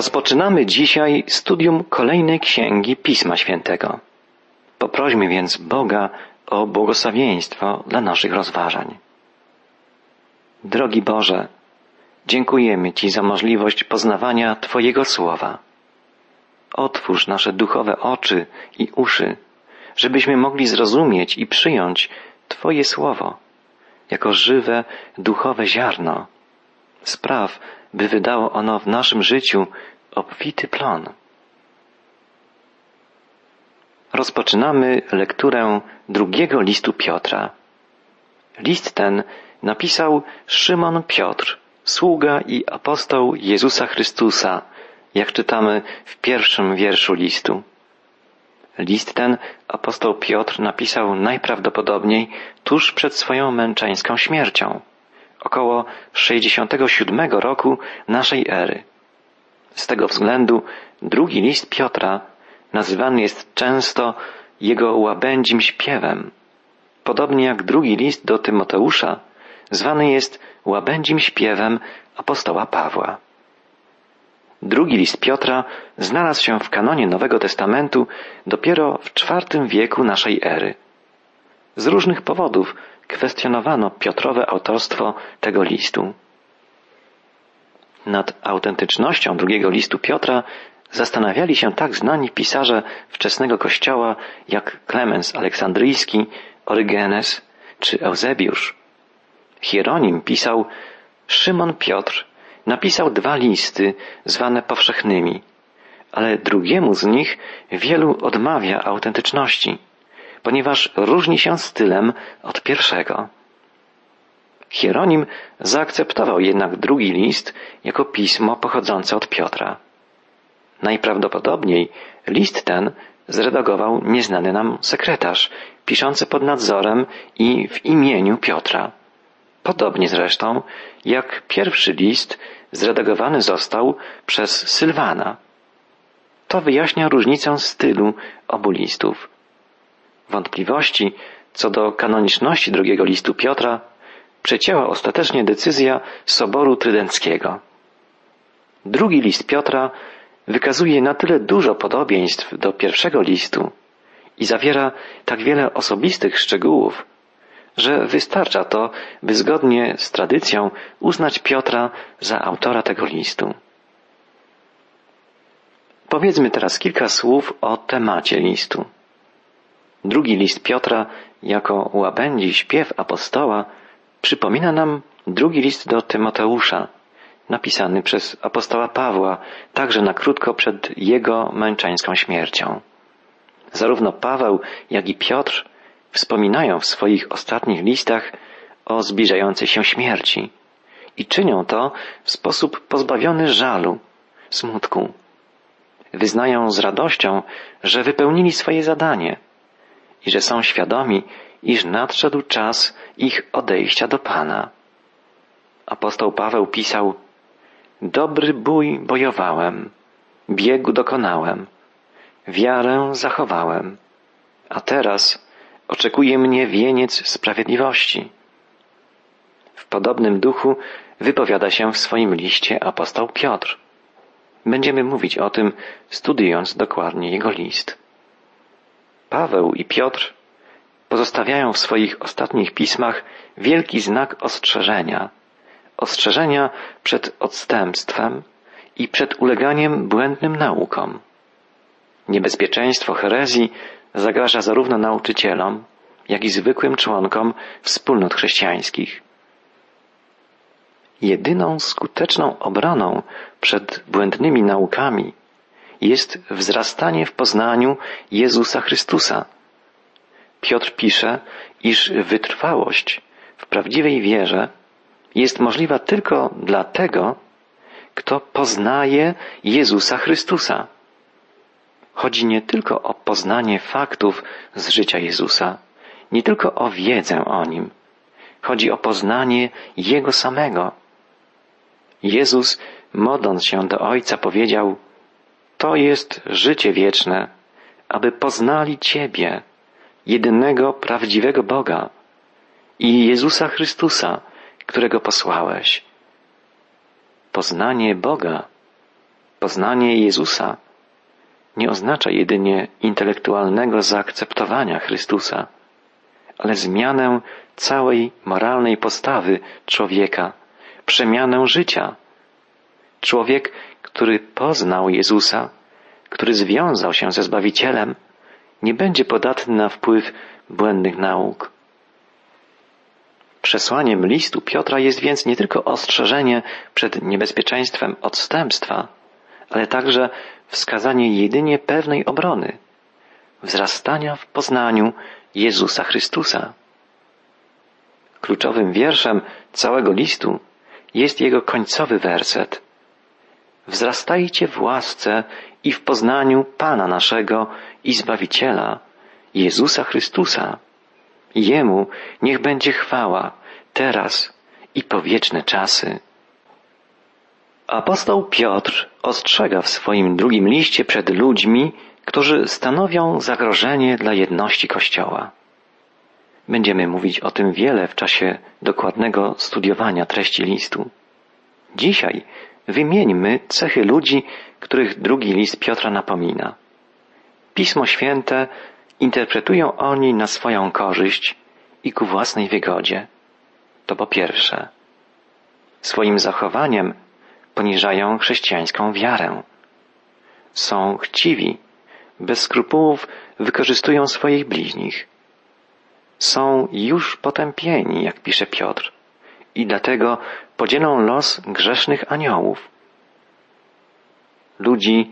Rozpoczynamy dzisiaj studium kolejnej księgi Pisma Świętego. Poprośmy więc Boga o błogosławieństwo dla naszych rozważań. Drogi Boże, dziękujemy Ci za możliwość poznawania Twojego słowa. Otwórz nasze duchowe oczy i uszy, żebyśmy mogli zrozumieć i przyjąć Twoje słowo jako żywe, duchowe ziarno. Spraw, by wydało ono w naszym życiu obfity plon. Rozpoczynamy lekturę drugiego listu Piotra. List ten napisał Szymon Piotr, sługa i apostoł Jezusa Chrystusa, jak czytamy w pierwszym wierszu listu. List ten apostoł Piotr napisał najprawdopodobniej tuż przed swoją męczeńską śmiercią, około 67 roku naszej ery. Z tego względu drugi list Piotra nazywany jest często jego łabędzim śpiewem, podobnie jak drugi list do Tymoteusza zwany jest łabędzim śpiewem apostoła Pawła. Drugi list Piotra znalazł się w kanonie Nowego Testamentu dopiero w IV wieku naszej ery. Z różnych powodów kwestionowano Piotrowe autorstwo tego listu. Nad autentycznością drugiego listu Piotra zastanawiali się tak znani pisarze wczesnego kościoła jak Klemens Aleksandryjski, Orygenes czy Eusebiusz. Hieronim pisał Szymon Piotr napisał dwa listy zwane powszechnymi, ale drugiemu z nich wielu odmawia autentyczności, ponieważ różni się stylem od pierwszego. Hieronim zaakceptował jednak drugi list jako pismo pochodzące od Piotra. Najprawdopodobniej list ten zredagował nieznany nam sekretarz, piszący pod nadzorem i w imieniu Piotra. Podobnie zresztą jak pierwszy list zredagowany został przez Sylwana. To wyjaśnia różnicę stylu obu listów. Wątpliwości co do kanoniczności drugiego listu Piotra przecięła ostatecznie decyzja Soboru Trydenckiego. Drugi list Piotra wykazuje na tyle dużo podobieństw do pierwszego listu i zawiera tak wiele osobistych szczegółów, że wystarcza to, by zgodnie z tradycją uznać Piotra za autora tego listu. Powiedzmy teraz kilka słów o temacie listu. Drugi list Piotra, jako łabędzi śpiew apostoła, przypomina nam drugi list do Tymoteusza, napisany przez apostoła Pawła, także na krótko przed jego męczeńską śmiercią. Zarówno Paweł, jak i Piotr wspominają w swoich ostatnich listach o zbliżającej się śmierci i czynią to w sposób pozbawiony żalu, smutku. Wyznają z radością, że wypełnili swoje zadanie i że są świadomi, iż nadszedł czas ich odejścia do Pana. Apostoł Paweł pisał, Dobry bój bojowałem, biegu dokonałem, wiarę zachowałem, a teraz oczekuje mnie wieniec sprawiedliwości. W podobnym duchu wypowiada się w swoim liście apostoł Piotr. Będziemy mówić o tym, studiując dokładnie jego list. Paweł i Piotr pozostawiają w swoich ostatnich pismach wielki znak ostrzeżenia. Ostrzeżenia przed odstępstwem i przed uleganiem błędnym naukom. Niebezpieczeństwo herezji zagraża zarówno nauczycielom, jak i zwykłym członkom wspólnot chrześcijańskich. Jedyną skuteczną obroną przed błędnymi naukami jest wzrastanie w poznaniu Jezusa Chrystusa. Piotr pisze, iż wytrwałość w prawdziwej wierze jest możliwa tylko dla tego, kto poznaje Jezusa Chrystusa. Chodzi nie tylko o poznanie faktów z życia Jezusa, nie tylko o wiedzę o Nim. Chodzi o poznanie Jego samego. Jezus, modląc się do Ojca, powiedział, to jest życie wieczne, aby poznali Ciebie, jedynego prawdziwego Boga i Jezusa Chrystusa, którego posłałeś. Poznanie Boga Poznanie Jezusa nie oznacza jedynie intelektualnego zaakceptowania Chrystusa, ale zmianę całej moralnej postawy człowieka, przemianę życia. Człowiek, który poznał Jezusa, który związał się ze Zbawicielem, nie będzie podatny na wpływ błędnych nauk. Przesłaniem listu Piotra jest więc nie tylko ostrzeżenie przed niebezpieczeństwem odstępstwa, ale także wskazanie jedynie pewnej obrony, wzrastania w poznaniu Jezusa Chrystusa. Kluczowym wierszem całego listu jest jego końcowy werset. Wzrastajcie w łasce i w poznaniu Pana naszego i Zbawiciela, Jezusa Chrystusa. Jemu niech będzie chwała teraz i po wieczne czasy. Apostoł Piotr ostrzega w swoim drugim liście przed ludźmi, którzy stanowią zagrożenie dla jedności Kościoła. Będziemy mówić o tym wiele w czasie dokładnego studiowania treści listu. Dzisiaj wymieńmy cechy ludzi, których drugi list Piotra napomina. Pismo Święte interpretują oni na swoją korzyść i ku własnej wygodzie. To po pierwsze. Swoim zachowaniem poniżają chrześcijańską wiarę. Są chciwi, bez skrupułów wykorzystują swoich bliźnich. Są już potępieni, jak pisze Piotr, i dlatego podzielą los grzesznych aniołów. Ludzi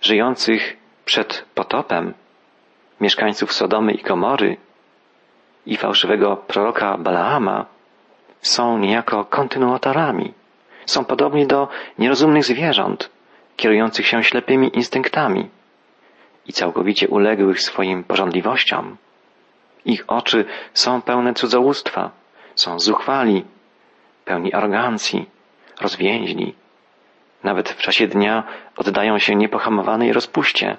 żyjących przed potopem, mieszkańców Sodomy i Gomory i fałszywego proroka Balaama są niejako kontynuatorami. Są podobni do nierozumnych zwierząt, kierujących się ślepymi instynktami i całkowicie uległych swoim porządliwościom. Ich oczy są pełne cudzołóstwa, są zuchwali, pełni arogancji, rozwięźli. Nawet w czasie dnia oddają się niepohamowanej rozpuście.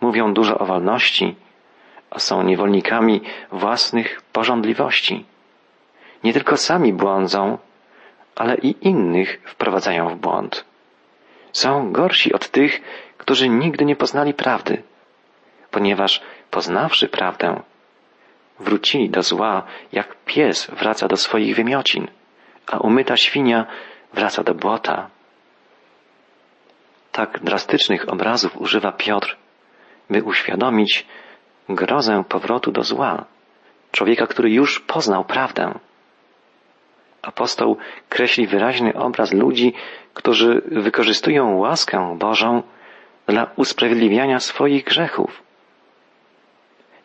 Mówią dużo o wolności, a są niewolnikami własnych porządliwości. Nie tylko sami błądzą, ale i innych wprowadzają w błąd. Są gorsi od tych, którzy nigdy nie poznali prawdy, ponieważ poznawszy prawdę, wrócili do zła, jak pies wraca do swoich wymiocin, a umyta świnia wraca do błota. Tak drastycznych obrazów używa Piotr, by uświadomić grozę powrotu do zła, człowieka, który już poznał prawdę. Apostoł kreśli wyraźny obraz ludzi, którzy wykorzystują łaskę Bożą dla usprawiedliwiania swoich grzechów.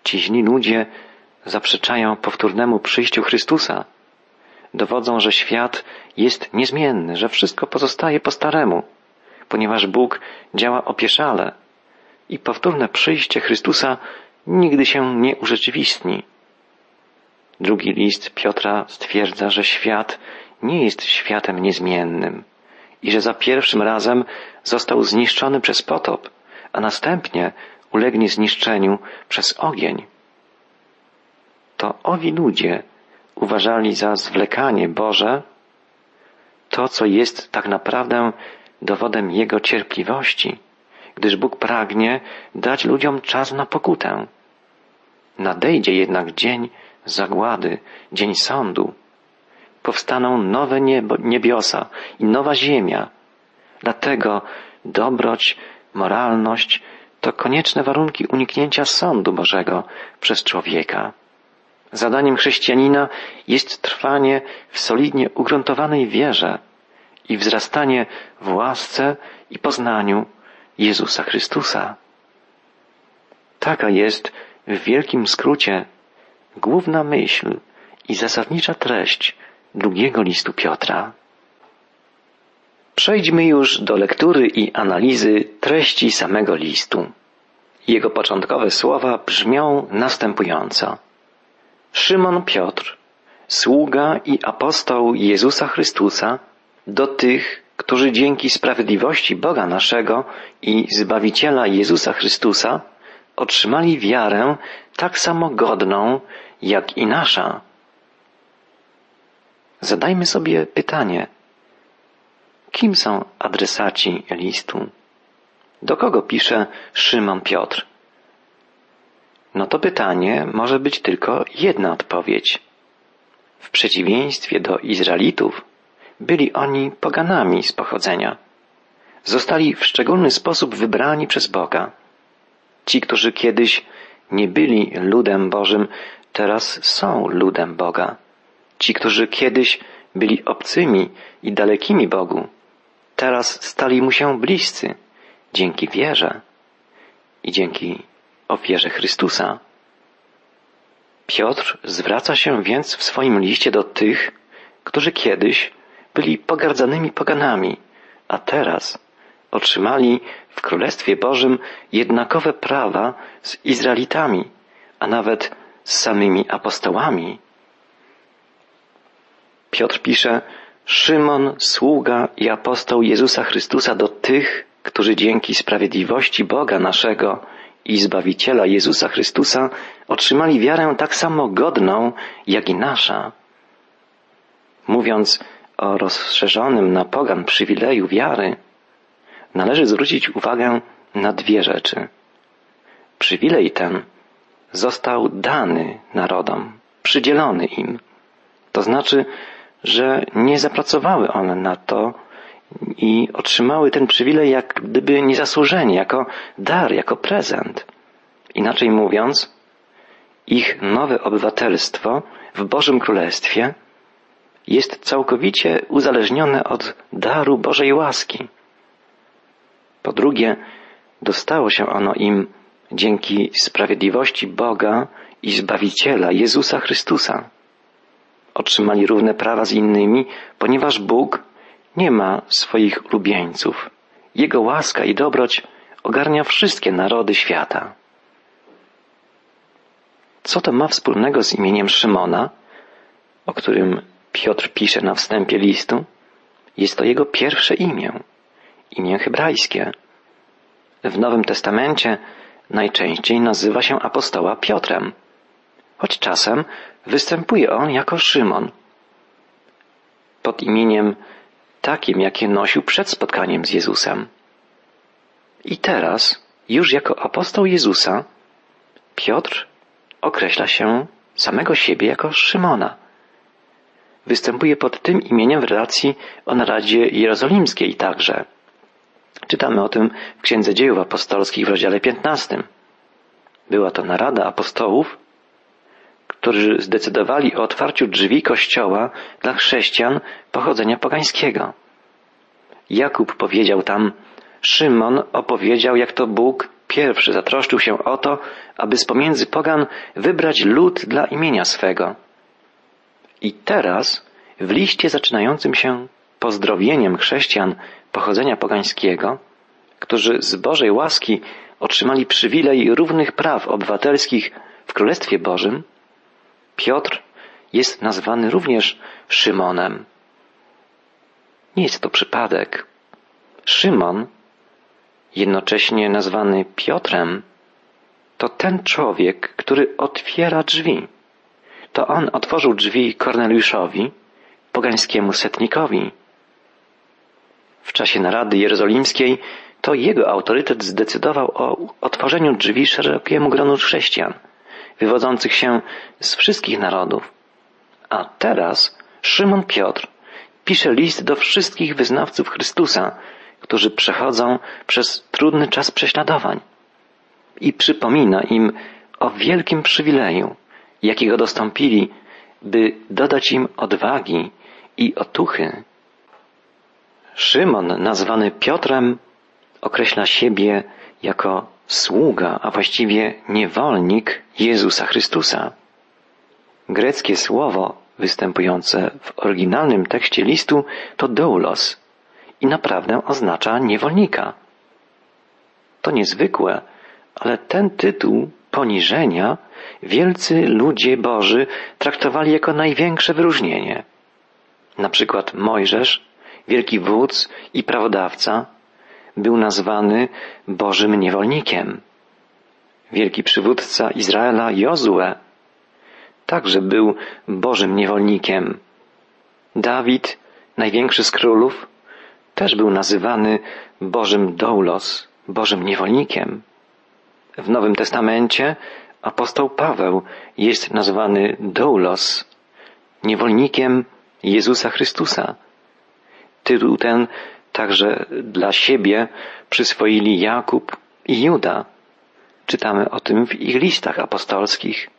Ci źli ludzie zaprzeczają powtórnemu przyjściu Chrystusa. Dowodzą, że świat jest niezmienny, że wszystko pozostaje po staremu, ponieważ Bóg działa opieszale i powtórne przyjście Chrystusa nigdy się nie urzeczywistni. Drugi list Piotra stwierdza, że świat nie jest światem niezmiennym i że za pierwszym razem został zniszczony przez potop, a następnie ulegnie zniszczeniu przez ogień. To owi ludzie uważali za zwlekanie Boże to, co jest tak naprawdę dowodem Jego cierpliwości, gdyż Bóg pragnie dać ludziom czas na pokutę. Nadejdzie jednak dzień zagłady, dzień sądu. Powstaną nowe niebo, niebiosa i nowa ziemia. Dlatego dobroć, moralność to konieczne warunki uniknięcia sądu Bożego przez człowieka. Zadaniem chrześcijanina jest trwanie w solidnie ugruntowanej wierze i wzrastanie w łasce i poznaniu Jezusa Chrystusa. Taka jest w wielkim skrócie główna myśl i zasadnicza treść drugiego listu Piotra. Przejdźmy już do lektury i analizy treści samego listu. Jego początkowe słowa brzmią następująco. Szymon Piotr, sługa i apostoł Jezusa Chrystusa, do tych, którzy dzięki sprawiedliwości Boga naszego i Zbawiciela Jezusa Chrystusa otrzymali wiarę tak samo godną, jak i nasza. Zadajmy sobie pytanie, Kim są adresaci listu? Do kogo pisze Szymon Piotr? No to pytanie może być tylko jedna odpowiedź. W przeciwieństwie do Izraelitów, byli oni poganami z pochodzenia. Zostali w szczególny sposób wybrani przez Boga. Ci, którzy kiedyś nie byli ludem Bożym, teraz są ludem Boga. Ci, którzy kiedyś byli obcymi i dalekimi Bogu, teraz stali mu się bliscy dzięki wierze i dzięki ofierze Chrystusa. Piotr zwraca się więc w swoim liście do tych, którzy kiedyś byli pogardzanymi poganami, a teraz otrzymali w Królestwie Bożym jednakowe prawa z Izraelitami, a nawet z samymi apostołami. Piotr pisze, Szymon, sługa i apostoł Jezusa Chrystusa do tych, którzy dzięki sprawiedliwości Boga naszego i Zbawiciela Jezusa Chrystusa otrzymali wiarę tak samo godną, jak i nasza. Mówiąc o rozszerzonym na pogan przywileju wiary, należy zwrócić uwagę na dwie rzeczy. Przywilej ten został dany narodom, przydzielony im. To znaczy, że nie zapracowały one na to i otrzymały ten przywilej jak gdyby niezasłużenie, jako dar, jako prezent. Inaczej mówiąc, ich nowe obywatelstwo w Bożym Królestwie jest całkowicie uzależnione od daru Bożej łaski. Po drugie, dostało się ono im dzięki sprawiedliwości Boga i Zbawiciela Jezusa Chrystusa. Otrzymali równe prawa z innymi, ponieważ Bóg nie ma swoich ulubieńców. Jego łaska i dobroć ogarnia wszystkie narody świata. Co to ma wspólnego z imieniem Szymona, o którym Piotr pisze na wstępie listu? Jest to jego pierwsze imię, imię hebrajskie. W Nowym Testamencie najczęściej nazywa się apostoła Piotrem, choć czasem występuje on jako Szymon. Pod imieniem takim, jakie nosił przed spotkaniem z Jezusem. I teraz, już jako apostoł Jezusa, Piotr określa się samego siebie jako Szymona. Występuje pod tym imieniem w relacji o naradzie jerozolimskiej także. Czytamy o tym w Księdze Dziejów Apostolskich w rozdziale 15. Była to narada apostołów, którzy zdecydowali o otwarciu drzwi Kościoła dla chrześcijan pochodzenia pogańskiego. Jakub powiedział tam, Szymon opowiedział, jak to Bóg pierwszy zatroszczył się o to, aby z pomiędzy pogan wybrać lud dla imienia swego. I teraz, w liście zaczynającym się pozdrowieniem chrześcijan pochodzenia pogańskiego, którzy z Bożej łaski otrzymali przywilej równych praw obywatelskich w Królestwie Bożym, Piotr jest nazwany również Szymonem. Nie jest to przypadek. Szymon, jednocześnie nazwany Piotrem, to ten człowiek, który otwiera drzwi. To on otworzył drzwi Korneliuszowi, pogańskiemu setnikowi. W czasie narady jerozolimskiej to jego autorytet zdecydował o otworzeniu drzwi szerokiemu gronu chrześcijan – wywodzących się z wszystkich narodów. A teraz Szymon Piotr pisze list do wszystkich wyznawców Chrystusa, którzy przechodzą przez trudny czas prześladowań i przypomina im o wielkim przywileju, jakiego dostąpili, by dodać im odwagi i otuchy. Szymon, nazwany Piotrem, określa siebie jako sługa, a właściwie niewolnik Jezusa Chrystusa. Greckie słowo występujące w oryginalnym tekście listu to doulos i naprawdę oznacza niewolnika. To niezwykłe, ale ten tytuł poniżenia wielcy ludzie Boży traktowali jako największe wyróżnienie. Na przykład Mojżesz, wielki wódz i prawodawca, był nazwany Bożym niewolnikiem. Wielki przywódca Izraela Jozue także był Bożym niewolnikiem. Dawid, największy z królów, też był nazywany Bożym doulos, Bożym niewolnikiem. W Nowym Testamencie apostoł Paweł jest nazwany doulos, niewolnikiem Jezusa Chrystusa. Tytuł ten także dla siebie przyswoili Jakub i Juda. Czytamy o tym w ich listach apostolskich.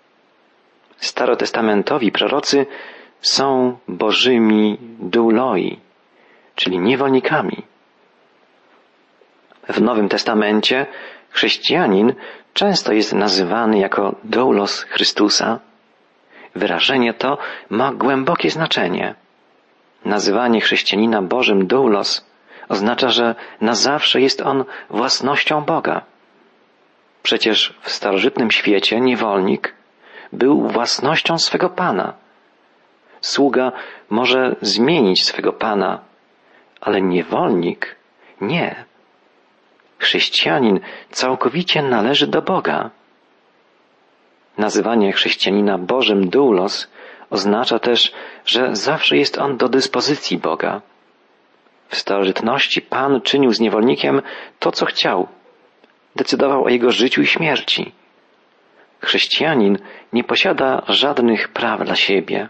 Starotestamentowi prorocy są bożymi douloi, czyli niewolnikami. W Nowym Testamencie chrześcijanin często jest nazywany jako doulos Chrystusa. Wyrażenie to ma głębokie znaczenie. Nazywanie chrześcijanina Bożym doulos oznacza, że na zawsze jest on własnością Boga. Przecież w starożytnym świecie niewolnik był własnością swego Pana. Sługa może zmienić swego Pana, ale niewolnik nie. Chrześcijanin całkowicie należy do Boga. Nazywanie chrześcijanina Bożym doulos oznacza też, że zawsze jest on do dyspozycji Boga. W starożytności Pan czynił z niewolnikiem to, co chciał. Decydował o jego życiu i śmierci. Chrześcijanin nie posiada żadnych praw dla siebie,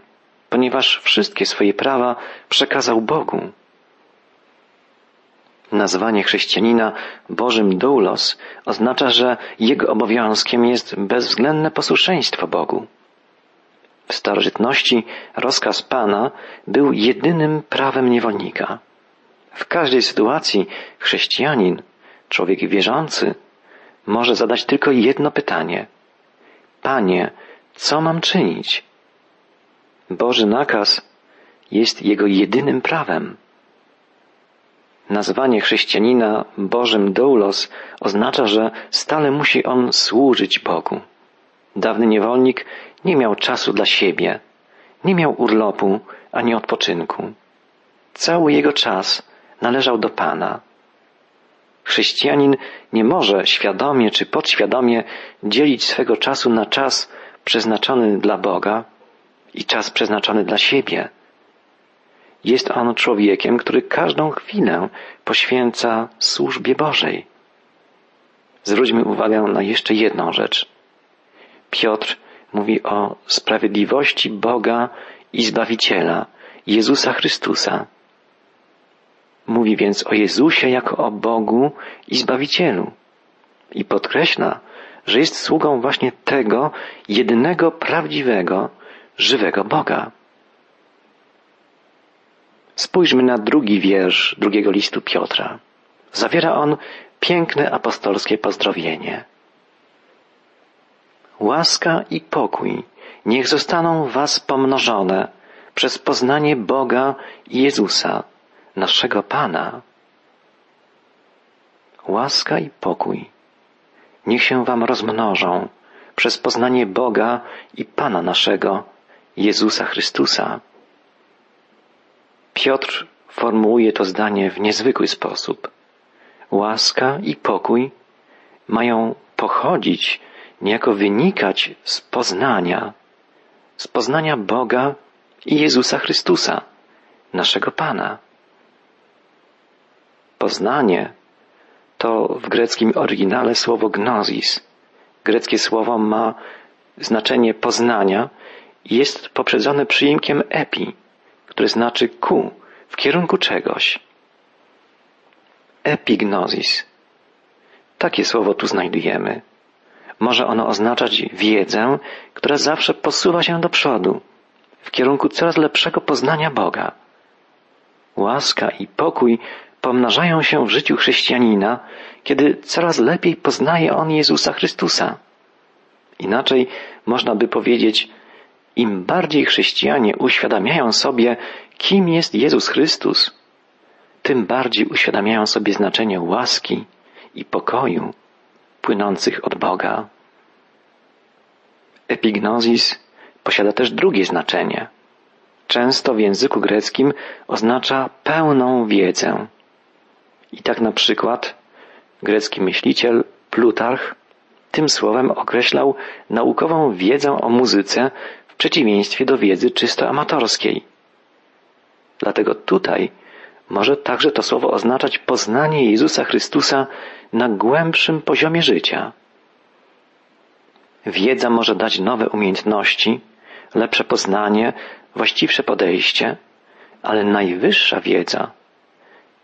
ponieważ wszystkie swoje prawa przekazał Bogu. Nazwanie chrześcijanina Bożym doulos oznacza, że jego obowiązkiem jest bezwzględne posłuszeństwo Bogu. W starożytności rozkaz Pana był jedynym prawem niewolnika. W każdej sytuacji chrześcijanin, człowiek wierzący, może zadać tylko jedno pytanie. Panie, co mam czynić? Boży nakaz jest jego jedynym prawem. Nazwanie chrześcijanina Bożym doulos oznacza, że stale musi on służyć Bogu. Dawny niewolnik nie miał czasu dla siebie, nie miał urlopu ani odpoczynku. Cały jego czas należał do Pana. Chrześcijanin nie może świadomie czy podświadomie dzielić swego czasu na czas przeznaczony dla Boga i czas przeznaczony dla siebie. Jest on człowiekiem, który każdą chwilę poświęca służbie Bożej. Zwróćmy uwagę na jeszcze jedną rzecz. Piotr mówi o sprawiedliwości Boga i Zbawiciela, Jezusa Chrystusa. Mówi więc o Jezusie jako o Bogu i Zbawicielu. I podkreśla, że jest sługą właśnie tego jedynego prawdziwego, żywego Boga. Spójrzmy na drugi wiersz drugiego listu Piotra. Zawiera on piękne apostolskie pozdrowienie. Łaska i pokój niech zostaną was pomnożone przez poznanie Boga i Jezusa, naszego Pana. Łaska i pokój niech się wam rozmnożą przez poznanie Boga i Pana naszego, Jezusa Chrystusa. Piotr formułuje to zdanie w niezwykły sposób. Łaska i pokój mają pochodzić, niejako wynikać z poznania, z poznania Boga i Jezusa Chrystusa, naszego Pana. Poznanie to w greckim oryginale słowo gnosis. Greckie słowo ma znaczenie poznania i jest poprzedzone przyimkiem epi, które znaczy ku, w kierunku czegoś. Epignosis. Takie słowo tu znajdujemy. Może ono oznaczać wiedzę, która zawsze posuwa się do przodu, w kierunku coraz lepszego poznania Boga. Łaska i pokój pomnażają się w życiu chrześcijanina, kiedy coraz lepiej poznaje on Jezusa Chrystusa. Inaczej można by powiedzieć, im bardziej chrześcijanie uświadamiają sobie, kim jest Jezus Chrystus, tym bardziej uświadamiają sobie znaczenie łaski i pokoju płynących od Boga. Epignozis posiada też drugie znaczenie. Często w języku greckim oznacza pełną wiedzę. I tak na przykład grecki myśliciel Plutarch tym słowem określał naukową wiedzę o muzyce w przeciwieństwie do wiedzy czysto amatorskiej. Dlatego tutaj może także to słowo oznaczać poznanie Jezusa Chrystusa na głębszym poziomie życia. Wiedza może dać nowe umiejętności, lepsze poznanie, właściwsze podejście, ale najwyższa wiedza,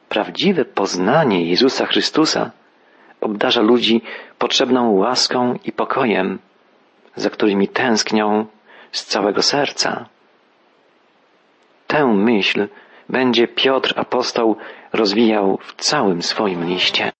prawdziwe poznanie Jezusa Chrystusa obdarza ludzi potrzebną łaską i pokojem, za którymi tęsknią z całego serca. Tę myśl będzie Piotr apostoł rozwijał w całym swoim liście.